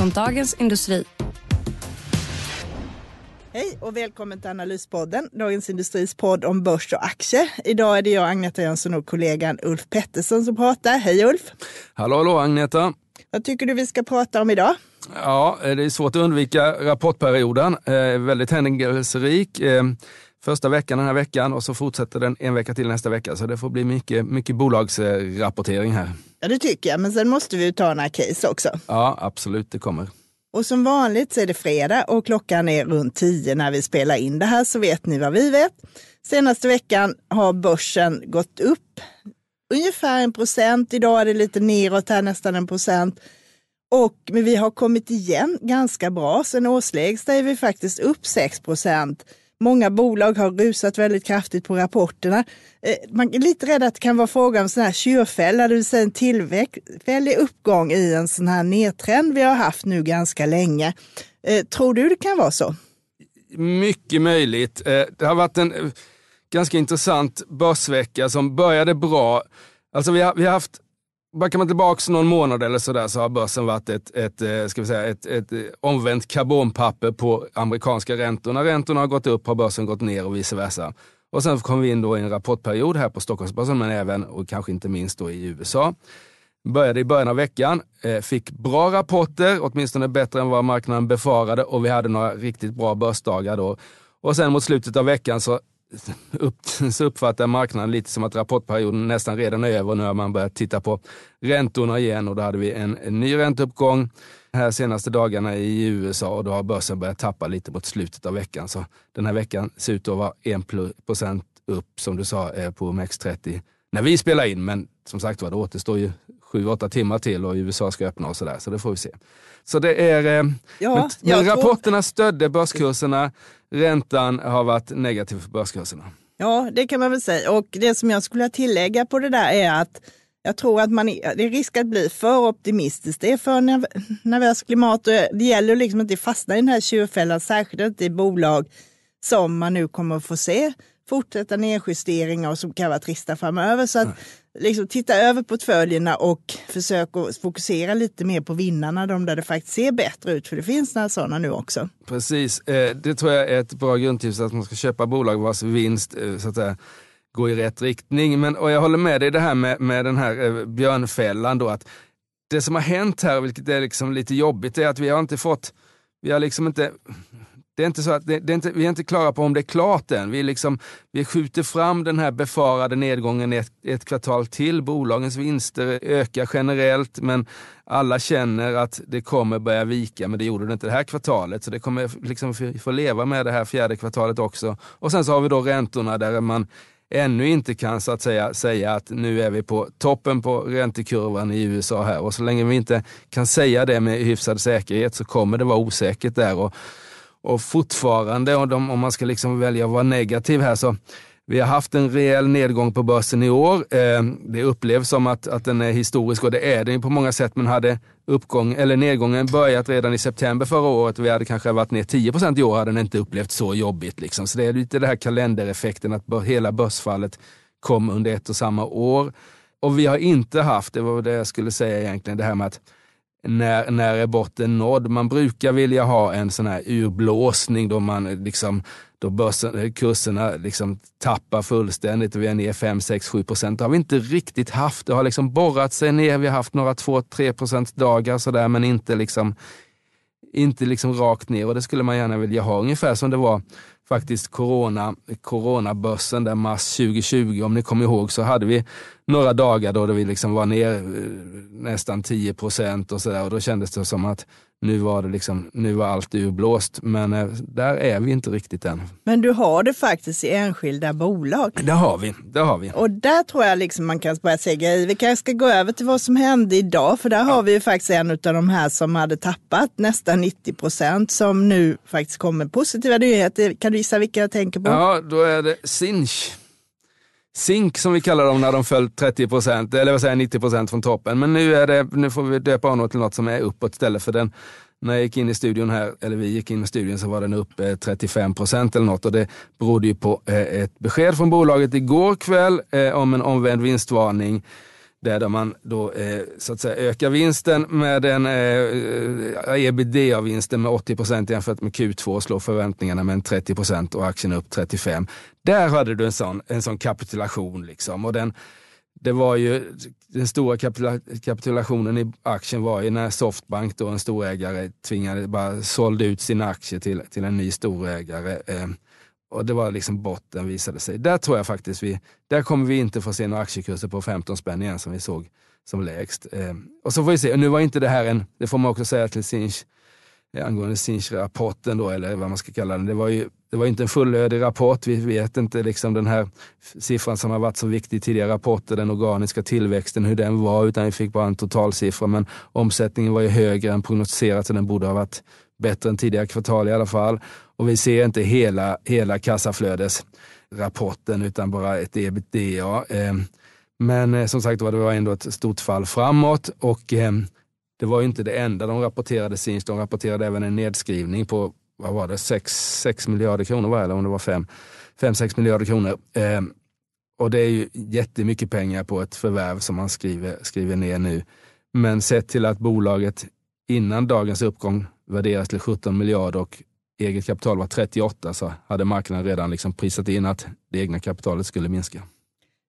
från Dagens Industri. Hej och välkommen till Analyspodden, Dagens Industris podd om börs och aktier. Idag är det jag, Agneta Jönsson och kollegan Ulf Pettersson som pratar. Hej Ulf! Hallå, hallå Agneta! Vad tycker du vi ska prata om idag? Ja, det är svårt att undvika rapportperioden. Eh, väldigt händelserik. Eh, första veckan den här veckan och så fortsätter den en vecka till nästa vecka. Så det får bli mycket, mycket bolagsrapportering här. Ja, det tycker jag. Men sen måste vi ju ta några case också. Ja, absolut. Det kommer. Och som vanligt så är det fredag och klockan är runt tio när vi spelar in det här så vet ni vad vi vet. Senaste veckan har börsen gått upp ungefär en procent. Idag är det lite neråt här, nästan en procent. Och, men vi har kommit igen ganska bra. Sen årslägsta är vi faktiskt upp 6 procent. Många bolag har rusat väldigt kraftigt på rapporterna. Eh, man är lite rädd att det kan vara fråga om sån här kyrfälla, det vill säga en tillfällig uppgång i en sån här nedtrend vi har haft nu ganska länge. Eh, tror du det kan vara så? Mycket möjligt. Eh, det har varit en ganska intressant börsvecka som började bra. Alltså vi har, vi har haft Backar man tillbaka någon månad eller sådär så har börsen varit ett, ett, eh, ska vi säga, ett, ett eh, omvänt karbonpapper på amerikanska räntor. När räntorna har gått upp har börsen gått ner och vice versa. Och sen kom vi in då i en rapportperiod här på Stockholmsbörsen, men även och kanske inte minst då i USA. Började i början av veckan, eh, fick bra rapporter, åtminstone bättre än vad marknaden befarade och vi hade några riktigt bra börsdagar då. Och sen mot slutet av veckan så upp, så uppfattar marknaden lite som att rapportperioden nästan redan är över. Nu har man börjat titta på räntorna igen och då hade vi en, en ny ränteuppgång här senaste dagarna i USA och då har börsen börjat tappa lite mot slutet av veckan. Så den här veckan ser ut att vara 1 procent upp som du sa eh, på OMX30 när vi spelar in. Men som sagt var, det återstår ju 7-8 timmar till och USA ska öppna och sådär, så det får vi se. Så det är, eh, ja, men, men rapporterna tror... stödde börskurserna, räntan har varit negativ för börskurserna. Ja, det kan man väl säga. Och det som jag skulle tillägga på det där är att jag tror att man, det är risk att bli för optimistisk. Det är för nervöst klimat och det gäller liksom inte att fastna i den här tjurfällan, särskilt inte i bolag som man nu kommer att få se fortsätta nedjusteringar och som kan vara trista framöver. Så att liksom, titta över portföljerna och försök att fokusera lite mer på vinnarna, de där det faktiskt ser bättre ut, för det finns några sådana nu också. Precis, eh, det tror jag är ett bra grundtips att man ska köpa bolag vars vinst eh, så att säga, går i rätt riktning. Men, och jag håller med dig det här med, med den här eh, björnfällan då, att det som har hänt här, vilket är liksom lite jobbigt, är att vi har inte fått vi har liksom inte det är inte så att det, det är inte, vi är inte klara på om det är klart än. Vi, liksom, vi skjuter fram den här befarade nedgången ett, ett kvartal till. Bolagens vinster ökar generellt, men alla känner att det kommer börja vika, men det gjorde det inte det här kvartalet. Så det kommer liksom få leva med det här fjärde kvartalet också. Och sen så har vi då räntorna där man ännu inte kan så att säga, säga att nu är vi på toppen på räntekurvan i USA här. Och så länge vi inte kan säga det med hyfsad säkerhet så kommer det vara osäkert där. Och och fortfarande, de, om man ska liksom välja att vara negativ här, så vi har haft en rejäl nedgång på börsen i år. Ehm, det upplevs som att, att den är historisk och det är den på många sätt, men hade uppgång, eller nedgången börjat redan i september förra året och vi hade kanske varit ner 10 i år hade den inte upplevt så jobbigt. Liksom. Så det är lite den här kalendereffekten att hela börsfallet kom under ett och samma år. Och vi har inte haft, det var det jag skulle säga egentligen, det här med att när, när är botten nådd? Man brukar vilja ha en sån här urblåsning då man liksom då börsen, kurserna liksom tappar fullständigt och vi är ner 5, 6, 7 procent. Det har vi inte riktigt haft. Det har liksom borrat sig ner. Vi har haft några 2-3 procents dagar sådär, men inte liksom, inte liksom rakt ner och det skulle man gärna vilja ha. Ungefär som det var faktiskt corona, coronabörsen där mars 2020, om ni kommer ihåg, så hade vi några dagar då vi liksom var ner eh, nästan 10 procent och sådär och då kändes det som att nu var, det liksom, nu var allt urblåst. Men eh, där är vi inte riktigt än. Men du har det faktiskt i enskilda bolag. Det har vi. Det har vi. Och där tror jag liksom man kan börja säga grejer. Vi kanske ska gå över till vad som hände idag, för där har vi ju faktiskt en av de här som hade tappat nästan 90 procent som nu faktiskt kommer positiva nyheter. Kan du gissa vilka jag tänker på? Ja, då är det Sinch. Zink som vi kallar dem när de föll 30 procent, eller vad säger 90 procent från toppen. Men nu, är det, nu får vi döpa honom till något som är uppåt istället för den. När jag gick in i studion här, eller vi gick in i studion så var den upp 35 procent eller något och det berodde ju på eh, ett besked från bolaget igår kväll eh, om en omvänd vinstvarning där man då eh, så att säga ökar vinsten med en eh, eh ebitda-vinsten med 80 procent jämfört med Q2 och slår förväntningarna med en 30 procent och aktien upp 35. Där hade du en sån, en sån kapitulation liksom och den, det var ju den stora kapitula kapitulationen i aktien var ju när Softbank, då en storägare, tvingade, bara sålde ut sina aktier till, till en ny storägare. Eh, och det var liksom botten visade sig. Där tror jag faktiskt vi, där kommer vi inte få se några aktiekurser på 15 spänn igen som vi såg som lägst. Eh, och så får vi se, nu var inte det här en, det får man också säga till Sinch, eh, angående Sinch-rapporten då, eller vad man ska kalla den. Det var ju det var inte en fullödig rapport. Vi vet inte liksom den här siffran som har varit så viktig i tidigare rapporter, den organiska tillväxten, hur den var, utan vi fick bara en totalsiffra. Men omsättningen var ju högre än prognostiserat, så den borde ha varit bättre än tidigare kvartal i alla fall. Och vi ser inte hela, hela kassaflödesrapporten utan bara ett ebitda. Eh, men eh, som sagt det var ändå ett stort fall framåt och eh, det var inte det enda de rapporterade Sinch. De rapporterade även en nedskrivning på vad var det, 6, miljarder kronor var det, eller om det var 5-6 miljarder kronor. och det är ju jättemycket pengar på ett förvärv som man skriver, skriver ner nu. Men sett till att bolaget innan dagens uppgång värderas till 17 miljarder och eget kapital var 38 så hade marknaden redan liksom prisat in att det egna kapitalet skulle minska.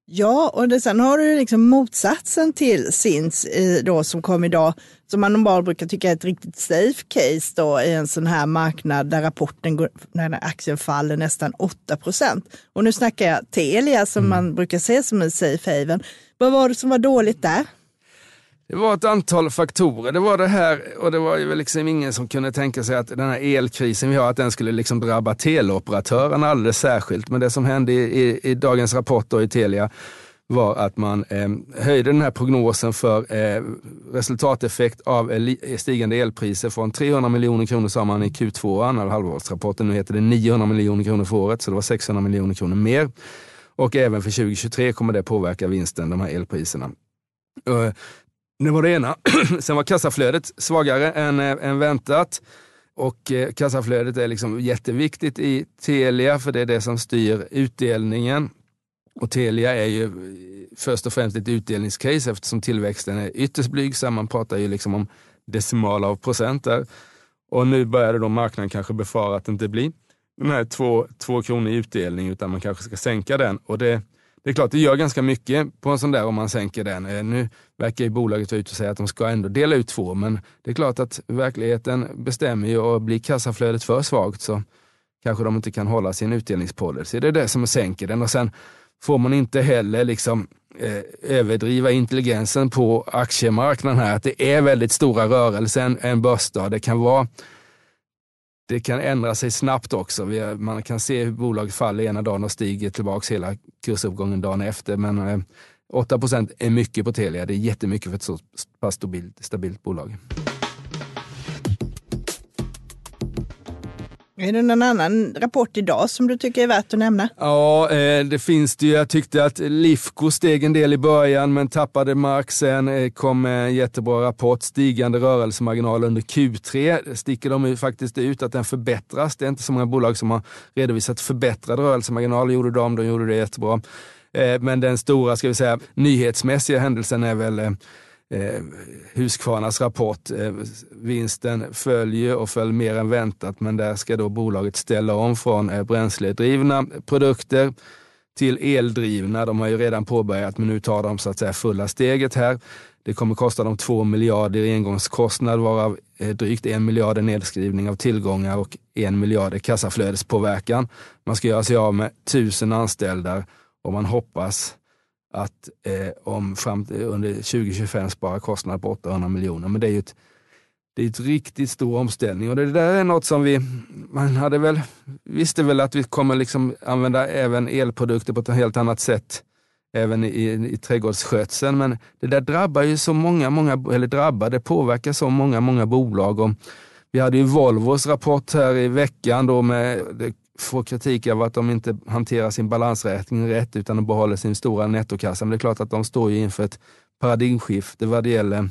Ja, och det, sen har du liksom motsatsen till SINS då, som kom idag, som man normalt brukar tycka är ett riktigt safe case då, i en sån här marknad där rapporten går, när aktien faller nästan 8 procent. Och nu snackar jag Telia som mm. man brukar se som en safe haven. Vad var det som var dåligt där? Det var ett antal faktorer. Det var det här, och det var ju liksom ingen som kunde tänka sig att den här elkrisen vi har, att den skulle liksom drabba teleoperatörerna alldeles särskilt. Men det som hände i, i, i dagens rapport då i Telia var att man eh, höjde den här prognosen för eh, resultateffekt av stigande elpriser från 300 miljoner kronor sa man i Q2, halvårsrapporten. Nu heter det 900 miljoner kronor för året, så det var 600 miljoner kronor mer. Och även för 2023 kommer det påverka vinsten, de här elpriserna. Det var det ena. Sen var kassaflödet svagare än, äh, än väntat. Och eh, kassaflödet är liksom jätteviktigt i Telia för det är det som styr utdelningen. Och Telia är ju eh, först och främst ett utdelningscase eftersom tillväxten är ytterst blygsam. Man pratar ju liksom om decimaler av procent där. Och nu börjar då marknaden kanske befara att det inte blir den här två, två kronor i utdelning utan man kanske ska sänka den. Och det det är klart, det gör ganska mycket på en sån där om man sänker den. Eh, nu verkar ju bolaget vara ute och säga att de ska ändå dela ut två, men det är klart att verkligheten bestämmer ju och blir kassaflödet för svagt så kanske de inte kan hålla sin utdelningspolicy. Det är det som sänker den och sen får man inte heller liksom eh, överdriva intelligensen på aktiemarknaden här. Att det är väldigt stora rörelser en, en börsdag. Det kan vara det kan ändra sig snabbt också. Man kan se hur bolaget faller ena dagen och stiger tillbaka hela kursuppgången dagen efter. Men eh, 8 är mycket på Telia. Det är jättemycket för ett så pass stabilt, stabilt bolag. Är det någon annan rapport idag som du tycker är värt att nämna? Ja, eh, det finns det ju. Jag tyckte att Lifco steg en del i början men tappade mark sen. Eh, kom kom en jättebra rapport. Stigande rörelsemarginal under Q3 sticker de ju faktiskt ut att den förbättras. Det är inte så många bolag som har redovisat förbättrad rörelsemarginal. gjorde de, de gjorde det jättebra. Eh, men den stora, ska vi säga, nyhetsmässiga händelsen är väl eh, Husqvarnas rapport. Eh, vinsten följer och föll mer än väntat, men där ska då bolaget ställa om från eh, bränsledrivna produkter till eldrivna. De har ju redan påbörjat, men nu tar de så att säga fulla steget här. Det kommer kosta dem 2 miljarder i engångskostnad, varav eh, drygt en miljard är nedskrivning av tillgångar och en miljard är kassaflödespåverkan. Man ska göra sig av med tusen anställda och man hoppas att eh, om fram till, under 2025 spara kostnader på 800 miljoner. Men det är ju ett, det är ett riktigt stor omställning och det där är något som vi, man hade väl, visste väl att vi kommer liksom använda även elprodukter på ett helt annat sätt även i, i trädgårdsskötseln. Men det där drabbar ju så många, många, eller drabbar, det påverkar så många, många bolag. Och vi hade ju Volvos rapport här i veckan då med, det får kritik av att de inte hanterar sin balansräkning rätt utan de behåller sin stora nettokassa. Men det är klart att de står ju inför ett paradigmskifte vad det gäller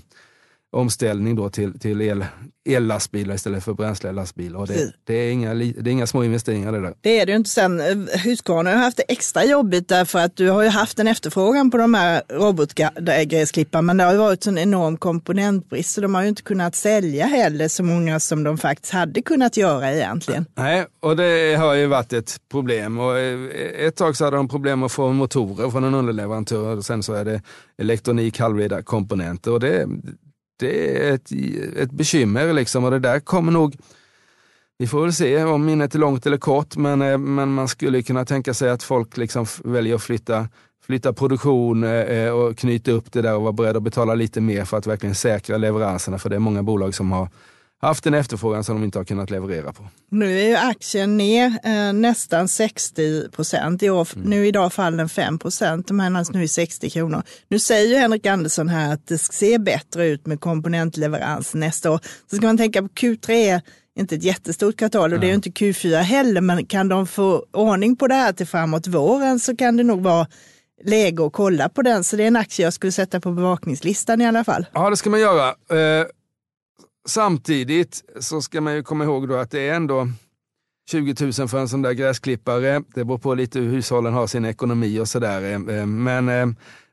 omställning då till, till el, ellastbilar istället för bränslelastbilar. det, det, är inga, det är inga små investeringar det där. Det är det ju inte. Sen eh, Husqvarna har haft det extra jobbigt därför att du har ju haft en efterfrågan på de här robotgräsklipparna men det har ju varit en enorm komponentbrist så de har ju inte kunnat sälja heller så många som de faktiskt hade kunnat göra egentligen. Nej, och det har ju varit ett problem. Och eh, ett tag så hade de problem att få motorer från en underleverantör och sen så är det elektronik, halvledda komponenter och det det är ett, ett bekymmer liksom och det där kommer nog vi får väl se om minnet är långt eller kort, men, eh, men man skulle kunna tänka sig att folk liksom väljer att flytta, flytta produktion eh, eh, och knyta upp det där och vara beredda att betala lite mer för att verkligen säkra leveranserna. För det är många bolag som har haft en efterfrågan som de inte har kunnat leverera på. Nu är ju aktien ner eh, nästan 60 procent. Mm. Nu idag faller den 5 procent, de handlas nu i 60 kronor. Nu säger ju Henrik Andersson här att det ser bättre ut med komponentleverans nästa år. Så ska man tänka på Q3 är inte ett jättestort kvartal och det är ju inte Q4 heller, men kan de få ordning på det här till framåt våren så kan det nog vara läge att kolla på den. Så det är en aktie jag skulle sätta på bevakningslistan i alla fall. Ja, det ska man göra. Eh, Samtidigt så ska man ju komma ihåg då att det är ändå 20 000 för en sån där gräsklippare. Det beror på lite hur hushållen har sin ekonomi och sådär. Eh, eh, men, eh,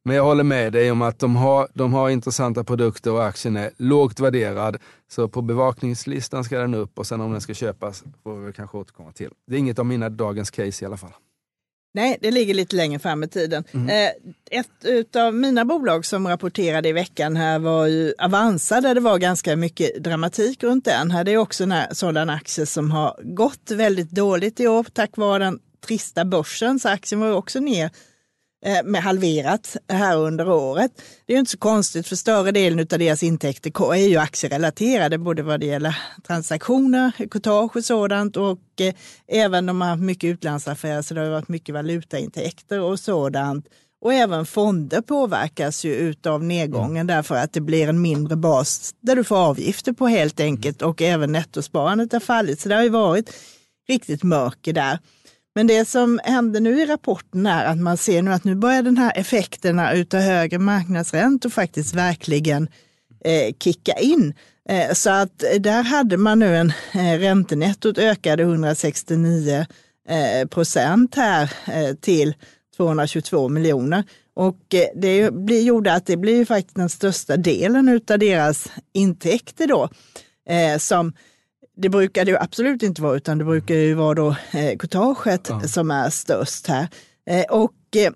men jag håller med dig om att de har, de har intressanta produkter och aktien är lågt värderad. Så på bevakningslistan ska den upp och sen om den ska köpas får vi kanske återkomma till. Det är inget av mina dagens case i alla fall. Nej, det ligger lite längre fram i tiden. Mm. Ett av mina bolag som rapporterade i veckan här var ju Avanza där det var ganska mycket dramatik runt den. Här det är också en sådan aktie som har gått väldigt dåligt i år tack vare den trista börsen. Så aktien var också ner Eh, med halverat här under året. Det är ju inte så konstigt för större delen av deras intäkter är ju aktierelaterade både vad det gäller transaktioner, courtage och sådant och eh, även de har mycket utlandsaffärer så det har varit mycket valutaintäkter och sådant. Och även fonder påverkas ju utav nedgången mm. därför att det blir en mindre bas där du får avgifter på helt enkelt och även nettosparandet har fallit. Så det har ju varit riktigt mörker där. Men det som händer nu i rapporten är att man ser nu att nu börjar den här effekterna utav högre marknadsräntor faktiskt verkligen eh, kicka in. Eh, så att där hade man nu en eh, räntenettot ökade 169 eh, procent här eh, till 222 miljoner. Och eh, det blir, gjorde att det blir faktiskt den största delen utav deras intäkter då eh, som det brukar det ju absolut inte vara, utan det brukar ju vara då eh, courtaget ja. som är störst här. Eh, och eh,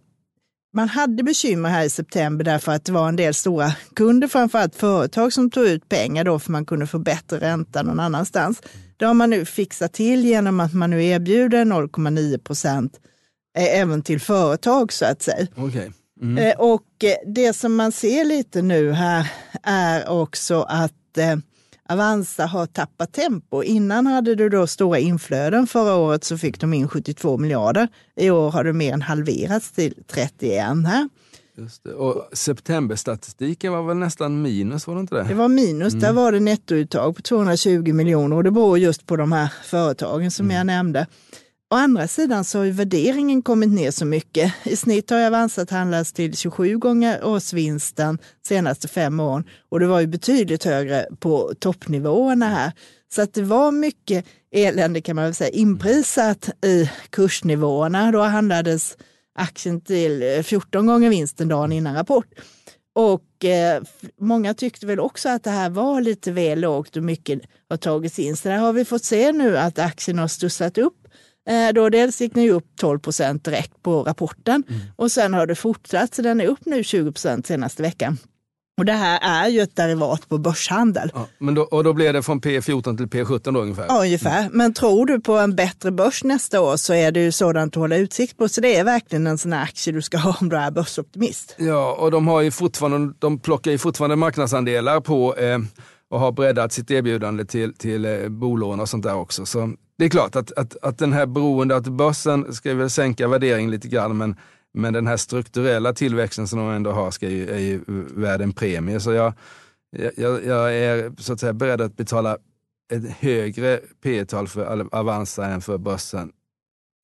man hade bekymmer här i september därför att det var en del stora kunder, framförallt företag som tog ut pengar då för man kunde få bättre ränta någon annanstans. Det har man nu fixat till genom att man nu erbjuder 0,9 procent eh, även till företag så att säga. Okay. Mm. Eh, och eh, det som man ser lite nu här är också att Avanza har tappat tempo. Innan hade du då stora inflöden. Förra året så fick de in 72 miljarder. I år har det mer än halverats till 31 här. Just det. Och septemberstatistiken var väl nästan minus, var det inte det? Det var minus, mm. där var det nettouttag på 220 miljoner och det beror just på de här företagen som mm. jag nämnde. Å andra sidan så har ju värderingen kommit ner så mycket. I snitt har Avanza handlats till 27 gånger årsvinsten senaste fem åren och det var ju betydligt högre på toppnivåerna här. Så att det var mycket elände kan man väl säga inprisat i kursnivåerna. Då handlades aktien till eh, 14 gånger vinsten dagen innan rapport. Och eh, många tyckte väl också att det här var lite väl lågt och mycket har tagits in. Så där har vi fått se nu att aktien har stussat upp då dels gick den ju upp 12 procent direkt på rapporten mm. och sen har det fortsatt, så den är upp nu 20 procent senaste veckan. Och det här är ju ett derivat på börshandel. Ja, men då, och då blir det från P14 till P17 då ungefär? Ja, ungefär. Mm. Men tror du på en bättre börs nästa år så är det ju sådant att hålla utsikt på. Så det är verkligen en sån här aktie du ska ha om du är börsoptimist. Ja, och de, har ju fortfarande, de plockar ju fortfarande marknadsandelar på eh, och har breddat sitt erbjudande till, till eh, bolån och sånt där också. Så det är klart att, att, att den här beroende, att börsen ska väl sänka värderingen lite grann, men, men den här strukturella tillväxten som de ändå har ska ju, är ju värd en premie. Så jag, jag, jag är så att säga beredd att betala ett högre P tal för Avanza än för börsen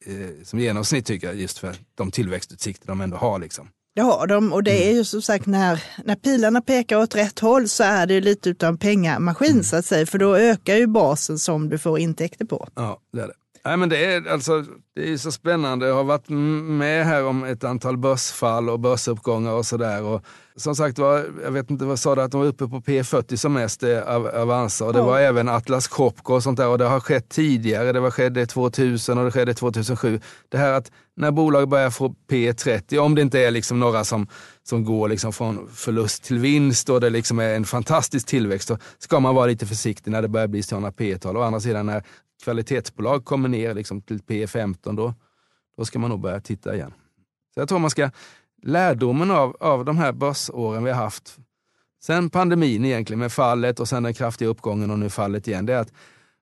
eh, som genomsnitt tycker jag, just för de tillväxtutsikter de ändå har. Liksom. Det har de och det är ju som sagt när, när pilarna pekar åt rätt håll så är det lite utav en pengamaskin mm. så att säga, för då ökar ju basen som du får intäkter på. Ja, det är det. Nej, men det, är, alltså, det är så spännande. Jag har varit med här om ett antal börsfall och börsuppgångar och sådär. Som sagt var, jag vet inte vad sa du, att de var uppe på P40 som mest, av Avanza. Och det var även Atlas Copco och sånt där. Och det har skett tidigare. Det var skedde 2000 och det skedde 2007. Det här att när bolag börjar få P30, om det inte är liksom några som, som går liksom från förlust till vinst och det liksom är en fantastisk tillväxt, då ska man vara lite försiktig när det börjar bli sådana P-tal. Å andra sidan när kvalitetsbolag kommer ner liksom till P15, då, då ska man nog börja titta igen. Så jag tror man ska, lärdomen av, av de här börsåren vi har haft, sen pandemin egentligen med fallet och sen den kraftiga uppgången och nu fallet igen, det är att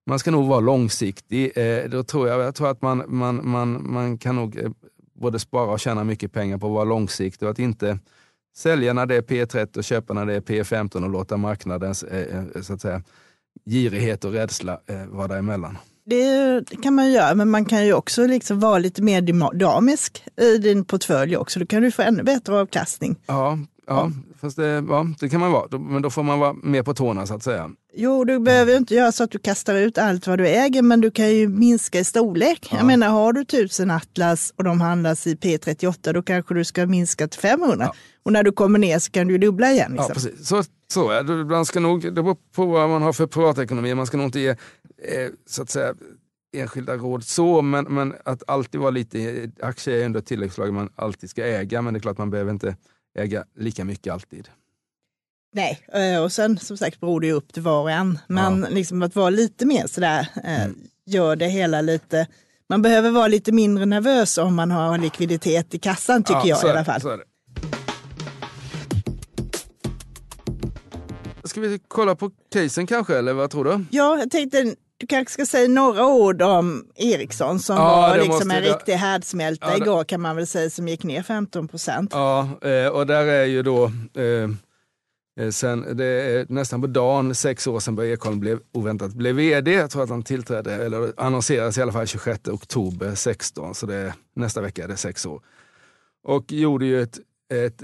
man ska nog vara långsiktig. Eh, då tror jag, jag tror att man, man, man, man kan nog eh, både spara och tjäna mycket pengar på att vara långsiktig och att inte sälja när det är P30 och köpa när det är P15 och låta marknadens eh, eh, så att säga, girighet och rädsla eh, vara däremellan. Det kan man göra, men man kan ju också liksom vara lite mer dynamisk i din portfölj också. Då kan du få ännu bättre avkastning. Ja, ja, Fast det, ja, det kan man vara. Men då får man vara mer på tårna så att säga. Jo, du behöver inte göra så att du kastar ut allt vad du äger, men du kan ju minska i storlek. Ja. Jag menar, har du tusen Atlas och de handlas i P38, då kanske du ska minska till 500. Ja. Och när du kommer ner så kan du dubbla igen. Liksom. Ja, precis. Så, så det. Man ska nog, det beror på vad man har för privatekonomi. Man ska nog inte ge, eh, så att säga, enskilda råd så, men, men att alltid vara lite, aktier är ändå ett tilläggsslag man alltid ska äga, men det är klart man behöver inte äga lika mycket alltid. Nej, eh, och sen som sagt beror det ju upp till var och en. Men ja. liksom att vara lite mer sådär eh, mm. gör det hela lite, man behöver vara lite mindre nervös om man har likviditet i kassan tycker ja, jag i alla fall. Ska vi kolla på casen kanske, eller vad tror du? Ja, jag tänkte du kanske ska säga några ord om Ericsson som ja, var liksom en riktig härdsmälta ja, igår kan man väl säga som gick ner 15 procent. Ja, eh, och där är ju då eh, eh, Sen, det är nästan på dagen, sex år sedan Börje Ekholm blev oväntat blev vd. Jag tror att han tillträdde, eller annonserades i alla fall 26 oktober 16, så det är, nästa vecka är det sex år. Och gjorde ju ett, ett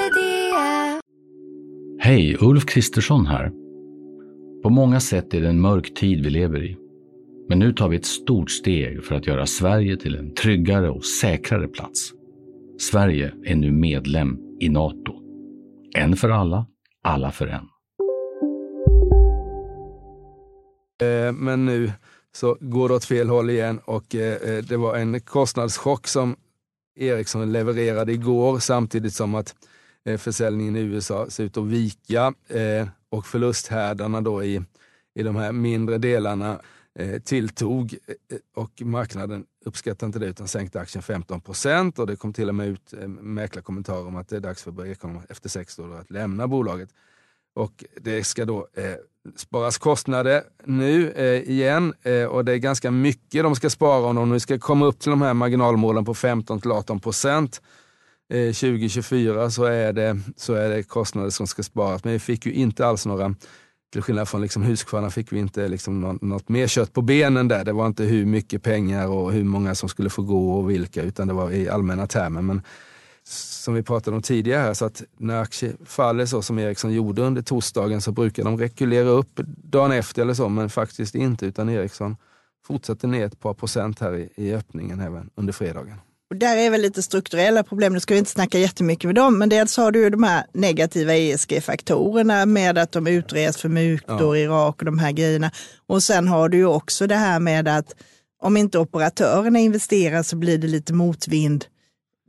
Hej, Ulf Kristersson här. På många sätt är det en mörk tid vi lever i. Men nu tar vi ett stort steg för att göra Sverige till en tryggare och säkrare plats. Sverige är nu medlem i Nato. En för alla, alla för en. Eh, men nu så går det åt fel håll igen och eh, eh, det var en kostnadschock som Ericsson levererade igår samtidigt som att Eh, försäljningen i USA ser ut att vika eh, och förlusthärdarna då i, i de här mindre delarna eh, tilltog och marknaden uppskattade inte det utan sänkte aktien 15 procent och det kom till och med ut mäklarkommentarer om att det är dags för Börje efter sex år att lämna bolaget. Och det ska då eh, sparas kostnader nu eh, igen eh, och det är ganska mycket de ska spara om de nu ska komma upp till de här marginalmålen på 15 till 18 procent. Eh, 2024 så är, det, så är det kostnader som ska sparas, men vi fick ju inte alls några till skillnad från liksom Husqvarna fick vi inte liksom något, något mer kött på benen där. Det var inte hur mycket pengar och hur många som skulle få gå och vilka, utan det var i allmänna termer. Men som vi pratade om tidigare, här, så att när aktier faller så som Ericsson gjorde under torsdagen så brukar de rekulera upp dagen efter eller så, men faktiskt inte. Utan Ericsson fortsatte ner ett par procent här i, i öppningen även under fredagen. Och där är väl lite strukturella problem, nu ska vi inte snacka jättemycket med dem, men dels har du ju de här negativa ESG-faktorerna med att de utreds för mutor, ja. Irak och de här grejerna. Och sen har du ju också det här med att om inte operatörerna investerar så blir det lite motvind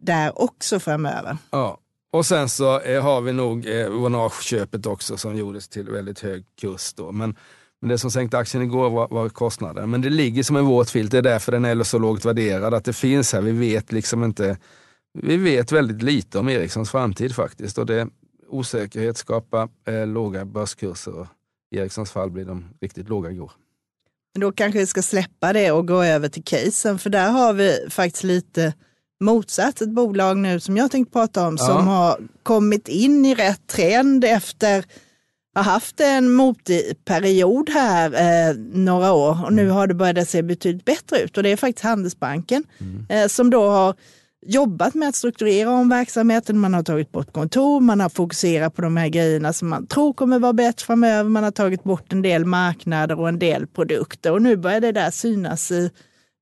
där också framöver. Ja, och sen så eh, har vi nog eh, Vonage-köpet också som gjordes till väldigt hög kurs då. Men, men det som sänkte aktien igår var, var kostnaden. Men det ligger som en våt filt, det är därför den är så lågt värderad, att det finns här. Vi vet liksom inte, vi vet väldigt lite om Ericssons framtid faktiskt. Och det, osäkerhet skapar eh, låga börskurser och i Ericssons fall blir de riktigt låga igår. Då kanske vi ska släppa det och gå över till casen, för där har vi faktiskt lite motsatt. Ett bolag nu som jag tänkte prata om ja. som har kommit in i rätt trend efter har haft en motig period här eh, några år och nu mm. har det börjat se betydligt bättre ut och det är faktiskt Handelsbanken mm. eh, som då har jobbat med att strukturera om verksamheten. Man har tagit bort kontor, man har fokuserat på de här grejerna som man tror kommer vara bättre framöver. Man har tagit bort en del marknader och en del produkter och nu börjar det där synas i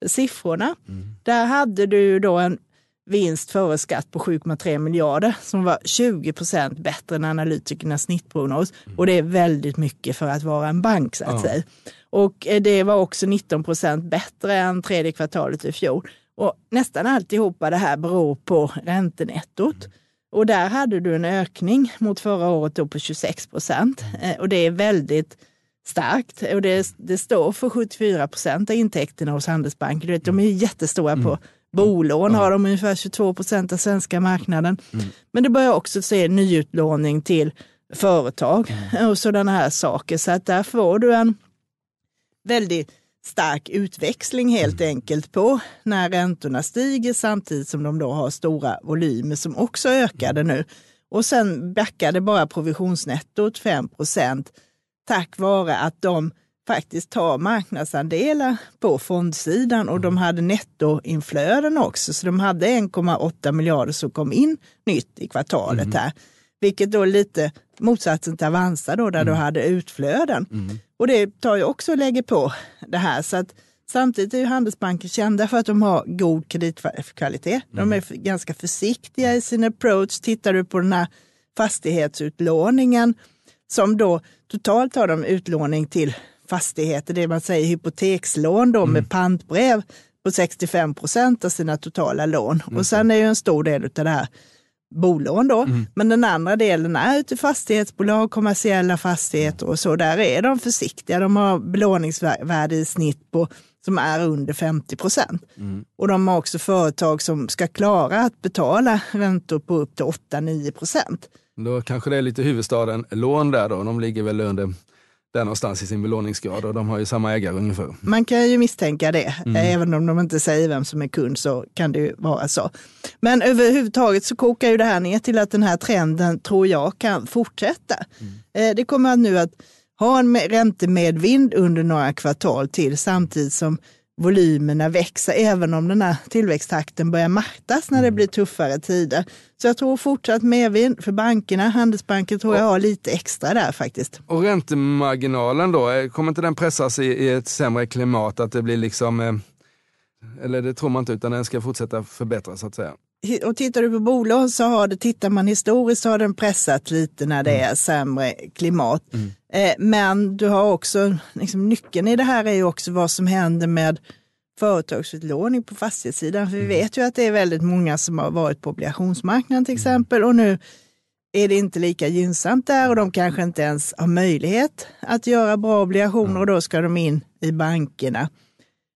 siffrorna. Mm. Där hade du då en vinst före skatt på 7,3 miljarder som var 20 procent bättre än analytikernas snittprognos. Mm. Och det är väldigt mycket för att vara en bank så att ja. säga. Och eh, det var också 19 procent bättre än tredje kvartalet i fjol. Och nästan alltihopa det här beror på räntenettot. Mm. Och där hade du en ökning mot förra året då på 26 procent. Mm. Eh, och det är väldigt starkt. Och det, det står för 74 procent av intäkterna hos Handelsbanken. De är jättestora på Bolån har de ungefär 22 procent av svenska marknaden. Mm. Men det börjar också se nyutlåning till företag mm. och sådana här saker. Så att där får du en väldigt stark utväxling helt mm. enkelt på när räntorna stiger samtidigt som de då har stora volymer som också ökade nu. Och sen backade bara provisionsnettot 5 procent tack vare att de faktiskt ta marknadsandelar på fondsidan och de mm. hade nettoinflöden också. Så de hade 1,8 miljarder som kom in nytt i kvartalet mm. här. Vilket då lite motsatsen till Avanza då, där mm. du hade utflöden. Mm. Och det tar ju också och lägger på det här. Så att samtidigt är ju Handelsbanken kända för att de har god kreditkvalitet. De mm. är ganska försiktiga i sin approach. Tittar du på den här fastighetsutlåningen som då totalt har de utlåning till fastigheter, det man säger hypotekslån då, mm. med pantbrev på 65 procent av sina totala lån. Mm. Och sen är ju en stor del av det här bolån då. Mm. Men den andra delen är till fastighetsbolag, kommersiella fastigheter och så. Där är de försiktiga. De har belåningsvärde i snitt på som är under 50 procent. Mm. Och de har också företag som ska klara att betala räntor på upp till 8-9 procent. Då kanske det är lite huvudstaden lån där då. De ligger väl under där någonstans i sin belåningsgrad och de har ju samma ägare ungefär. Man kan ju misstänka det, mm. även om de inte säger vem som är kund så kan det ju vara så. Men överhuvudtaget så kokar ju det här ner till att den här trenden tror jag kan fortsätta. Mm. Det kommer nu att ha en räntemedvind under några kvartal till samtidigt som volymerna växer, även om den här tillväxttakten börjar mattas när det mm. blir tuffare tider. Så jag tror fortsatt medvind för bankerna. Handelsbanken tror jag har lite extra där faktiskt. Och räntemarginalen då, eh, kommer inte den pressas i, i ett sämre klimat? Att det blir liksom, eh, eller det tror man inte, utan den ska fortsätta förbättras så att säga? och tittar du på bolån så har det, tittar man historiskt så har den pressat lite när det mm. är sämre klimat. Mm. Eh, men du har också, liksom, nyckeln i det här är ju också vad som händer med företagsutlåning på fastighetssidan. För vi mm. vet ju att det är väldigt många som har varit på obligationsmarknaden till mm. exempel och nu är det inte lika gynnsamt där och de kanske inte ens har möjlighet att göra bra obligationer och då ska de in i bankerna.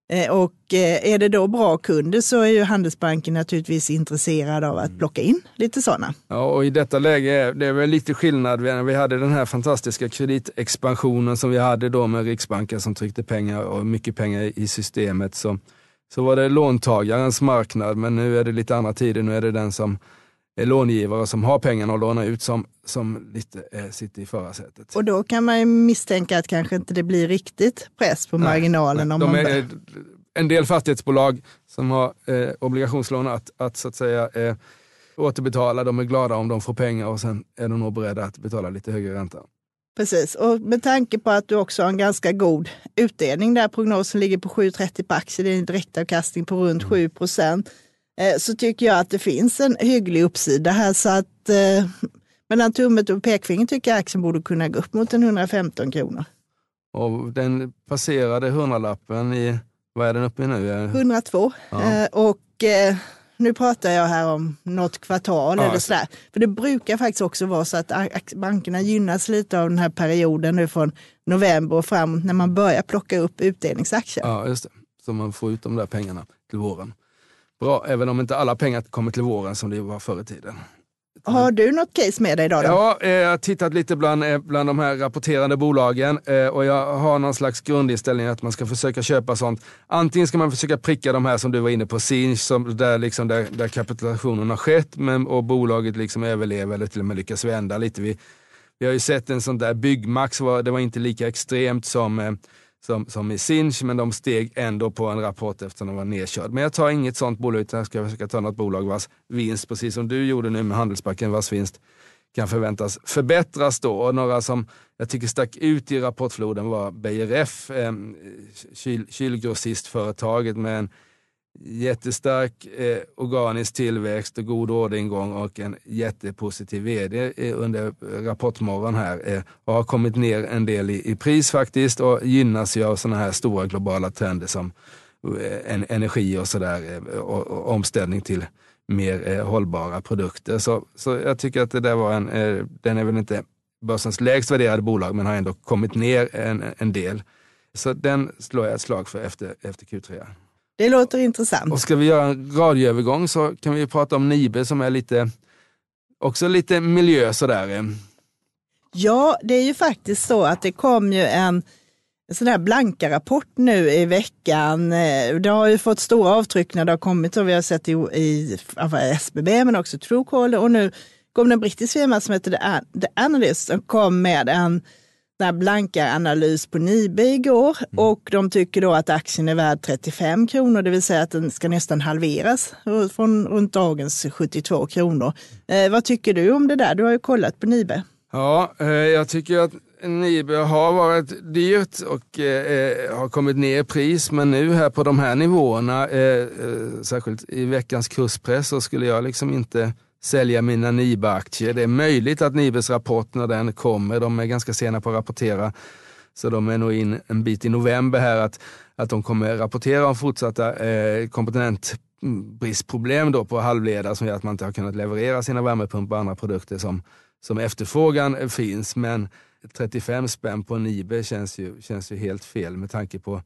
Eh, och eh, är det då bra kunder så är ju Handelsbanken naturligtvis intresserad av att mm. plocka in lite sådana. Ja, och i detta läge är det väl lite skillnad. Vi hade den här fantastiska kreditexpansionen som vi hade då med Riksbanken som tryckte pengar och mycket pengar i systemet. Så, så var det låntagarens marknad, men nu är det lite andra tider. Nu är det den som långivare som har pengarna att låna ut som, som lite eh, sitter i förarsätet. Och då kan man ju misstänka att kanske inte det blir riktigt press på marginalen. Nej, om man är, en del fastighetsbolag som har eh, obligationslån att, att, så att säga, eh, återbetala, de är glada om de får pengar och sen är de nog beredda att betala lite högre ränta. Precis, och med tanke på att du också har en ganska god utdelning där prognosen ligger på 7,30 på aktier, det är en direktavkastning på runt mm. 7 procent eh, så tycker jag att det finns en hygglig uppsida här. Så att eh, mellan tummet och pekfingret tycker jag aktien borde kunna gå upp mot en 115 kronor. Och den passerade hundralappen i, vad är den uppe i nu? 102. Ja. Och nu pratar jag här om något kvartal Ja, eller sådär. För det brukar faktiskt också vara så att bankerna gynnas lite av den här perioden nu från november och fram när man börjar plocka upp utdelningsaktier. Ja, just det. Så man får ut de där pengarna till våren. Bra, även om inte alla pengar kommer till våren som det var förr i tiden. Har du något case med dig idag? Då? Ja, eh, jag har tittat lite bland, eh, bland de här rapporterande bolagen eh, och jag har någon slags grundinställning att man ska försöka köpa sånt. Antingen ska man försöka pricka de här som du var inne på, Sinch, som, där, liksom, där, där kapitulationen har skett men, och bolaget liksom överlever eller till och med lyckas vända lite. Vi, vi har ju sett en sån där Byggmax, var, det var inte lika extremt som som, som i Sinch, men de steg ändå på en rapport eftersom de var nedkörd. Men jag tar inget sånt bolag, utan jag ska försöka ta något bolag vars vinst, precis som du gjorde nu med Handelsbanken, vars vinst kan förväntas förbättras då. Och några som jag tycker stack ut i rapportfloden var BRF, eh, kyl, kylgrossistföretaget med en jättestark eh, organisk tillväxt och god orderingång och en jättepositiv vd under rapportmorgon här eh, och har kommit ner en del i, i pris faktiskt och gynnas ju av sådana här stora globala trender som eh, en, energi och sådär eh, och, och, omställning till mer eh, hållbara produkter. Så, så jag tycker att det där var en, eh, den är väl inte börsens lägst värderade bolag men har ändå kommit ner en, en del. Så den slår jag ett slag för efter, efter Q3. Det låter intressant. Och ska vi göra en radioövergång så kan vi prata om Nibe som är lite, också lite miljö sådär. Ja, det är ju faktiskt så att det kom ju en sån här blanka rapport nu i veckan. Eh, det har ju fått stora avtryck när det har kommit och vi har sett i, i SBB men också Truecaller och nu kom det en brittisk firma som heter The, Analyst och kom med en blanka analys på Nibe igår mm. och de tycker då att aktien är värd 35 kronor, det vill säga att den ska nästan halveras från runt dagens 72 kronor. Eh, vad tycker du om det där? Du har ju kollat på Nibe. Ja, eh, jag tycker att Nibe har varit dyrt och eh, har kommit ner i pris, men nu här på de här nivåerna, eh, eh särskilt i veckans kurspress, så skulle jag liksom inte sälja mina Nibe-aktier. Det är möjligt att Nibes rapport när den kommer, de är ganska sena på att rapportera, så de är nog in en bit i november här, att, att de kommer rapportera om fortsatta eh, komponentbristproblem då på halvledare som gör att man inte har kunnat leverera sina värmepumpar och andra produkter som, som efterfrågan finns. Men 35 spänn på Nibe känns ju, känns ju helt fel med tanke på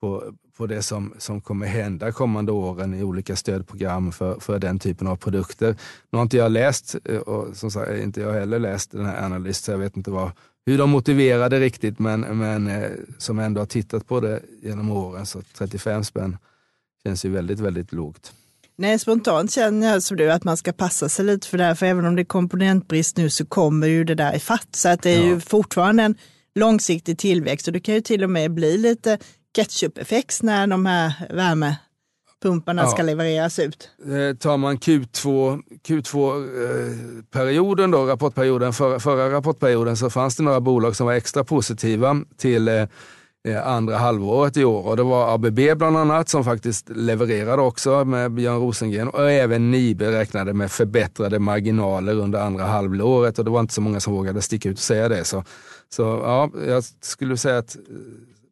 på, på det som, som kommer hända kommande åren i olika stödprogram för, för den typen av produkter. Nu har inte jag läst, eh, och som sagt, inte jag heller läst den här analysen, så jag vet inte vad, hur de motiverade riktigt, men, men eh, som ändå har tittat på det genom åren, så 35 spänn känns ju väldigt, väldigt lågt. Nej, spontant känner jag som du att man ska passa sig lite för det här, för även om det är komponentbrist nu så kommer ju det där i fatt. Så att det är ja. ju fortfarande en långsiktig tillväxt och det kan ju till och med bli lite ketchup-effekt när de här värmepumparna ja. ska levereras ut. Eh, tar man Q2, Q2-perioden, eh, då, rapportperioden, för, förra rapportperioden, så fanns det några bolag som var extra positiva till eh andra halvåret i år. Och det var ABB bland annat som faktiskt levererade också med Björn Rosengren och även Nibe räknade med förbättrade marginaler under andra halvåret och det var inte så många som vågade sticka ut och säga det. Så, så ja, jag skulle säga att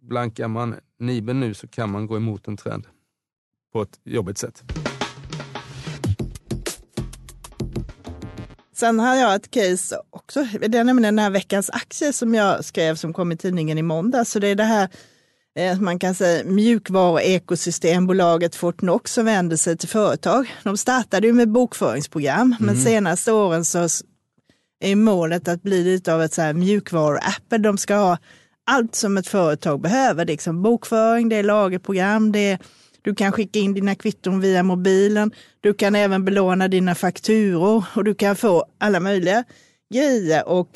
blankar man Niben nu så kan man gå emot en trend på ett jobbigt sätt. Sen har jag ett case också. Det är nämligen den här veckans aktie som jag skrev som kom i tidningen i måndag. Så det är det här eh, man kan säga mjukvaruekosystembolaget Fortnox som vänder sig till företag. De startade ju med bokföringsprogram, mm. men senaste åren så är målet att bli lite av ett mjukvaru-app. De ska ha allt som ett företag behöver. Liksom bokföring, det är lagerprogram, det är, du kan skicka in dina kvitton via mobilen. Du kan även belåna dina fakturor och du kan få alla möjliga grejer. Och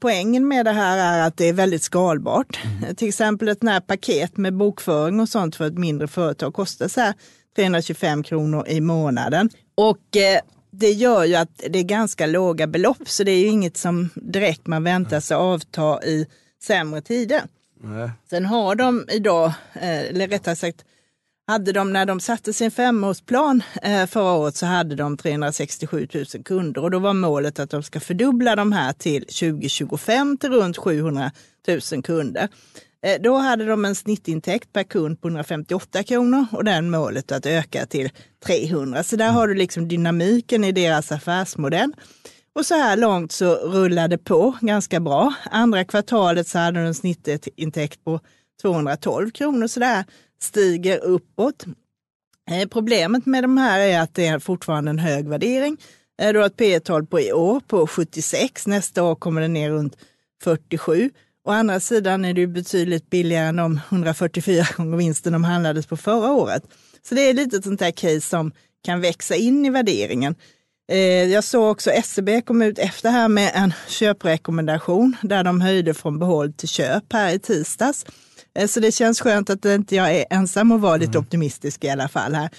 Poängen med det här är att det är väldigt skalbart. Mm. Till exempel ett här paket med bokföring och sånt för ett mindre företag kostar så 325 kronor i månaden. Och eh, det gör ju att det är ganska låga belopp, så det är ju inget som direkt man väntar sig avta i sämre tider. Nej. Sen har de idag, eh, eller rättare sagt hade de, när de satte sin femårsplan eh, förra året så hade de 367 000 kunder och då var målet att de ska fördubbla de här till 2025 till runt 700 000 kunder. Eh, då hade de en snittintäkt per kund på 158 kronor och den målet att öka till 300. Så där har du liksom dynamiken i deras affärsmodell. Och så här långt så rullade det på ganska bra. Andra kvartalet så hade de en snittintäkt på 212 kronor. Så där stiger uppåt. Eh, problemet med de här är att det är fortfarande en hög värdering. Eh, du har ett P tal på i år på 76, nästa år kommer det ner runt 47. Å andra sidan är det betydligt billigare än de 144 gånger vinsten de handlades på förra året. Så det är lite ett sånt här case som kan växa in i värderingen. Eh, jag såg också SEB kom ut efter här med en köprekommendation där de höjde från behåll till köp här i tisdags. Eh, så det känns skönt att inte jag är ensam och var lite mm. optimistisk i alla fall här.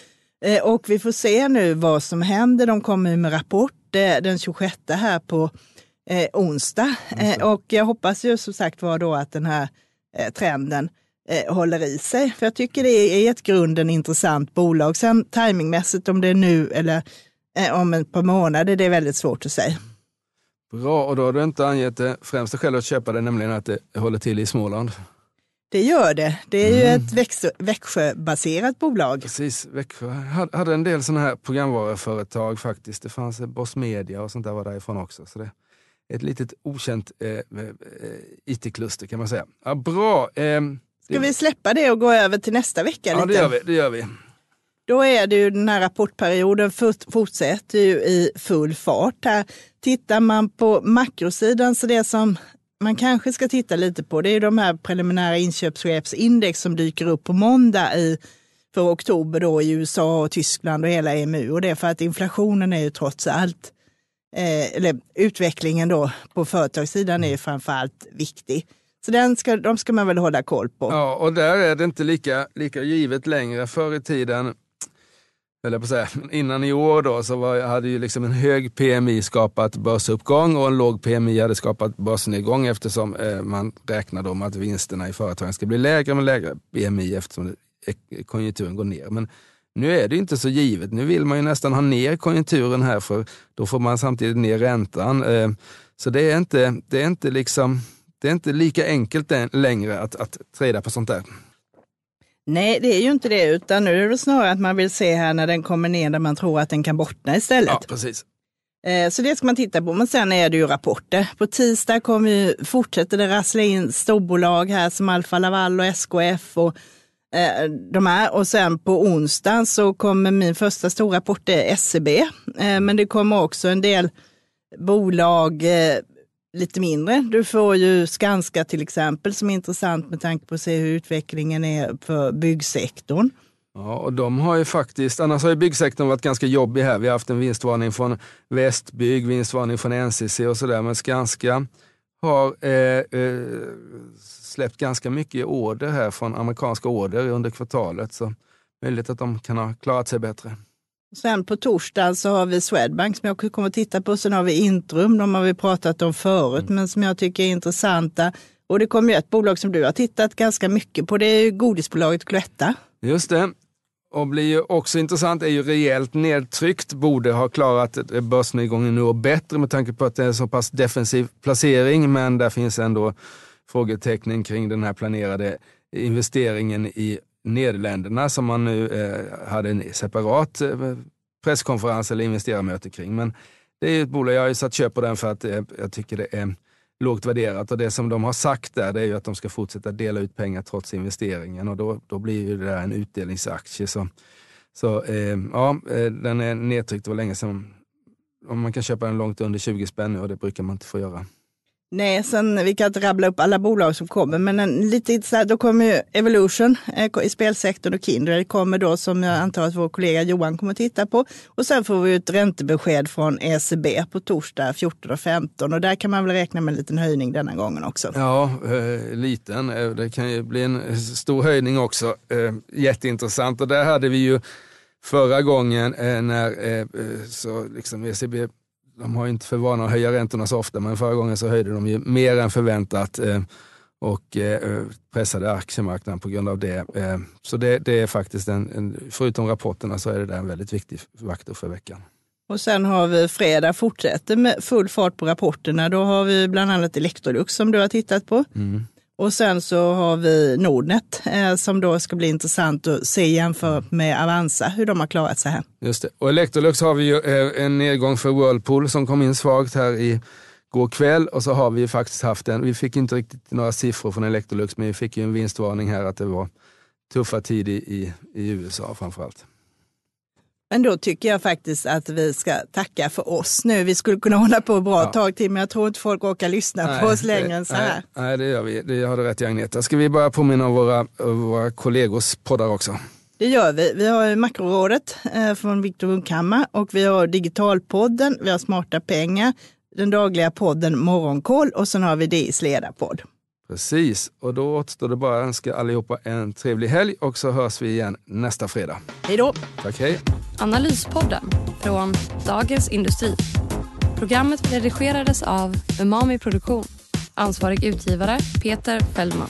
Eh, och vi får se nu vad som händer. De kommer med rapport den 26 här på eh, onsdag. Eh, och jag hoppas ju som sagt var då att den här eh, trenden eh, håller i sig. För jag tycker det är ett grunden intressant bolag. Sen timingmässigt om det är nu eller om ett par månader, det är väldigt svårt att säga. Bra, och då har du inte angett det främsta skälet att köpa det, nämligen att det håller till i Småland. Det gör det. Det är mm. ju ett Växjö, Växjöbaserat bolag. Precis, Växjö hade en del sådana här programvaruföretag faktiskt. Det fanns Boss Media och sånt där var därifrån också. Så det ett litet okänt eh, eh, IT-kluster kan man säga. Ja, bra. Eh, Ska vi släppa det och gå över till nästa vecka? Ja, lite? det gör vi. Det gör vi. Då är det ju den här rapportperioden fortsätter ju i full fart. Här tittar man på makrosidan så det som man kanske ska titta lite på det är de här preliminära inköpschefsindex som dyker upp på måndag i, för oktober då i USA och Tyskland och hela EMU. Och det är för att inflationen är ju trots allt, eh, eller utvecklingen då på företagssidan är ju framför allt viktig. Så den ska, de ska man väl hålla koll på. Ja, och där är det inte lika, lika givet längre. Förr i tiden eller på säga, innan i år då, så var, hade ju liksom en hög PMI skapat börsuppgång och en låg PMI hade skapat börsnedgång eftersom eh, man räknade om att vinsterna i företagen ska bli lägre med lägre PMI eftersom det, eh, konjunkturen går ner. Men nu är det inte så givet. Nu vill man ju nästan ha ner konjunkturen här för då får man samtidigt ner räntan. Eh, så det är inte, det är inte, liksom, det är inte lika enkelt längre att, att trada på sånt där. Nej, det är ju inte det, utan nu är det snarare att man vill se här när den kommer ner där man tror att den kan bottna istället. Ja, precis. Eh, så det ska man titta på, men sen är det ju rapporter. På tisdag kommer ju, fortsätter det rassla in storbolag här som Alfa Laval och SKF och eh, de här. Och sen på onsdag så kommer min första stora rapport, det är SCB. Eh, men det kommer också en del bolag eh, lite mindre. Du får ju Skanska till exempel som är intressant med tanke på att se hur utvecklingen är för byggsektorn. Ja, och de har ju faktiskt, annars har ju byggsektorn varit ganska jobbig här. Vi har haft en vinstvarning från Västbygg, vinstvarning från NCC och sådär. Men Skanska har eh, eh, släppt ganska mycket order här från amerikanska order under kvartalet. Så möjligt att de kan ha klarat sig bättre. Sen på torsdag så har vi Swedbank som jag kommer att titta på. Sen har vi Intrum, de har vi pratat om förut, mm. men som jag tycker är intressanta. Och det kommer ju ett bolag som du har tittat ganska mycket på, det är godisbolaget Cloetta. Just det. Och blir ju också intressant, är ju rejält nedtryckt, borde ha klarat börsnedgången nu och bättre med tanke på att det är en så pass defensiv placering, men där finns ändå frågetecknen kring den här planerade investeringen i Nederländerna som man nu eh, hade en separat eh, presskonferens eller investerarmöte kring. Men det är ett bolag, jag har ju satt köp på den för att eh, jag tycker det är lågt värderat och det som de har sagt där det är ju att de ska fortsätta dela ut pengar trots investeringen och då, då blir ju det där en utdelningsaktie. Så, så eh, ja, eh, den är nedtryckt, det var länge sedan. Om man kan köpa den långt under 20 spänn nu och det brukar man inte få göra. Nej, sen, vi kan inte rabbla upp alla bolag som kommer, men en, lite så här, då kommer ju Evolution eh, i spelsektorn och Kindred kommer då som jag antar att vår kollega Johan kommer att titta på. Och sen får vi ett räntebesked från ECB på torsdag 14 och 15 och där kan man väl räkna med en liten höjning denna gången också. Ja, eh, liten. Eh, det kan ju bli en eh, stor höjning också. Eh, jätteintressant och där hade vi ju förra gången eh, när eh, eh så liksom ECB de har inte för vana att höja räntorna så ofta, men förra gången så höjde de ju mer än förväntat. Eh, och eh, pressade aktiemarknaden på grund av det. Eh, så det, det, är faktiskt en, en, förutom rapporterna så är det där en väldigt viktig faktor för veckan. Och sen har vi fredag fortsätter med full fart på rapporterna. Då har vi bland annat Electrolux som du har tittat på. Mm. Och sen så har vi Nordnet eh, som då ska bli intressant att se jämfört med Avanza, hur de har klarat sig här. Just det. Och Electrolux har vi ju eh, en nedgång för Whirlpool som kom in svagt här i går kväll och så har vi faktiskt haft en, vi fick inte riktigt några siffror från Electrolux men vi fick ju en vinstvarning här att det var tuffa tid i, i, i USA framförallt. Men då tycker jag faktiskt att vi ska tacka för oss nu. Vi skulle kunna hålla på ett bra ja. tag till, men jag tror inte folk orkar lyssna nej, på oss längre det, än så här. Nej, nej, det gör vi. Det har du rätt i Agneta. Ska vi bara påminna om våra, våra kollegors poddar också? Det gör vi. Vi har Makrorådet eh, från Viktor Munkhammar och vi har Digitalpodden, vi har Smarta pengar, den dagliga podden Morgonkoll och sen har vi DIs ledarpodd. Precis, och då återstår det bara att önska allihopa en trevlig helg och så hörs vi igen nästa fredag. Hej då! Tack, hej! Analyspodden från Dagens Industri. Programmet redigerades av Umami Produktion. Ansvarig utgivare Peter Fellman.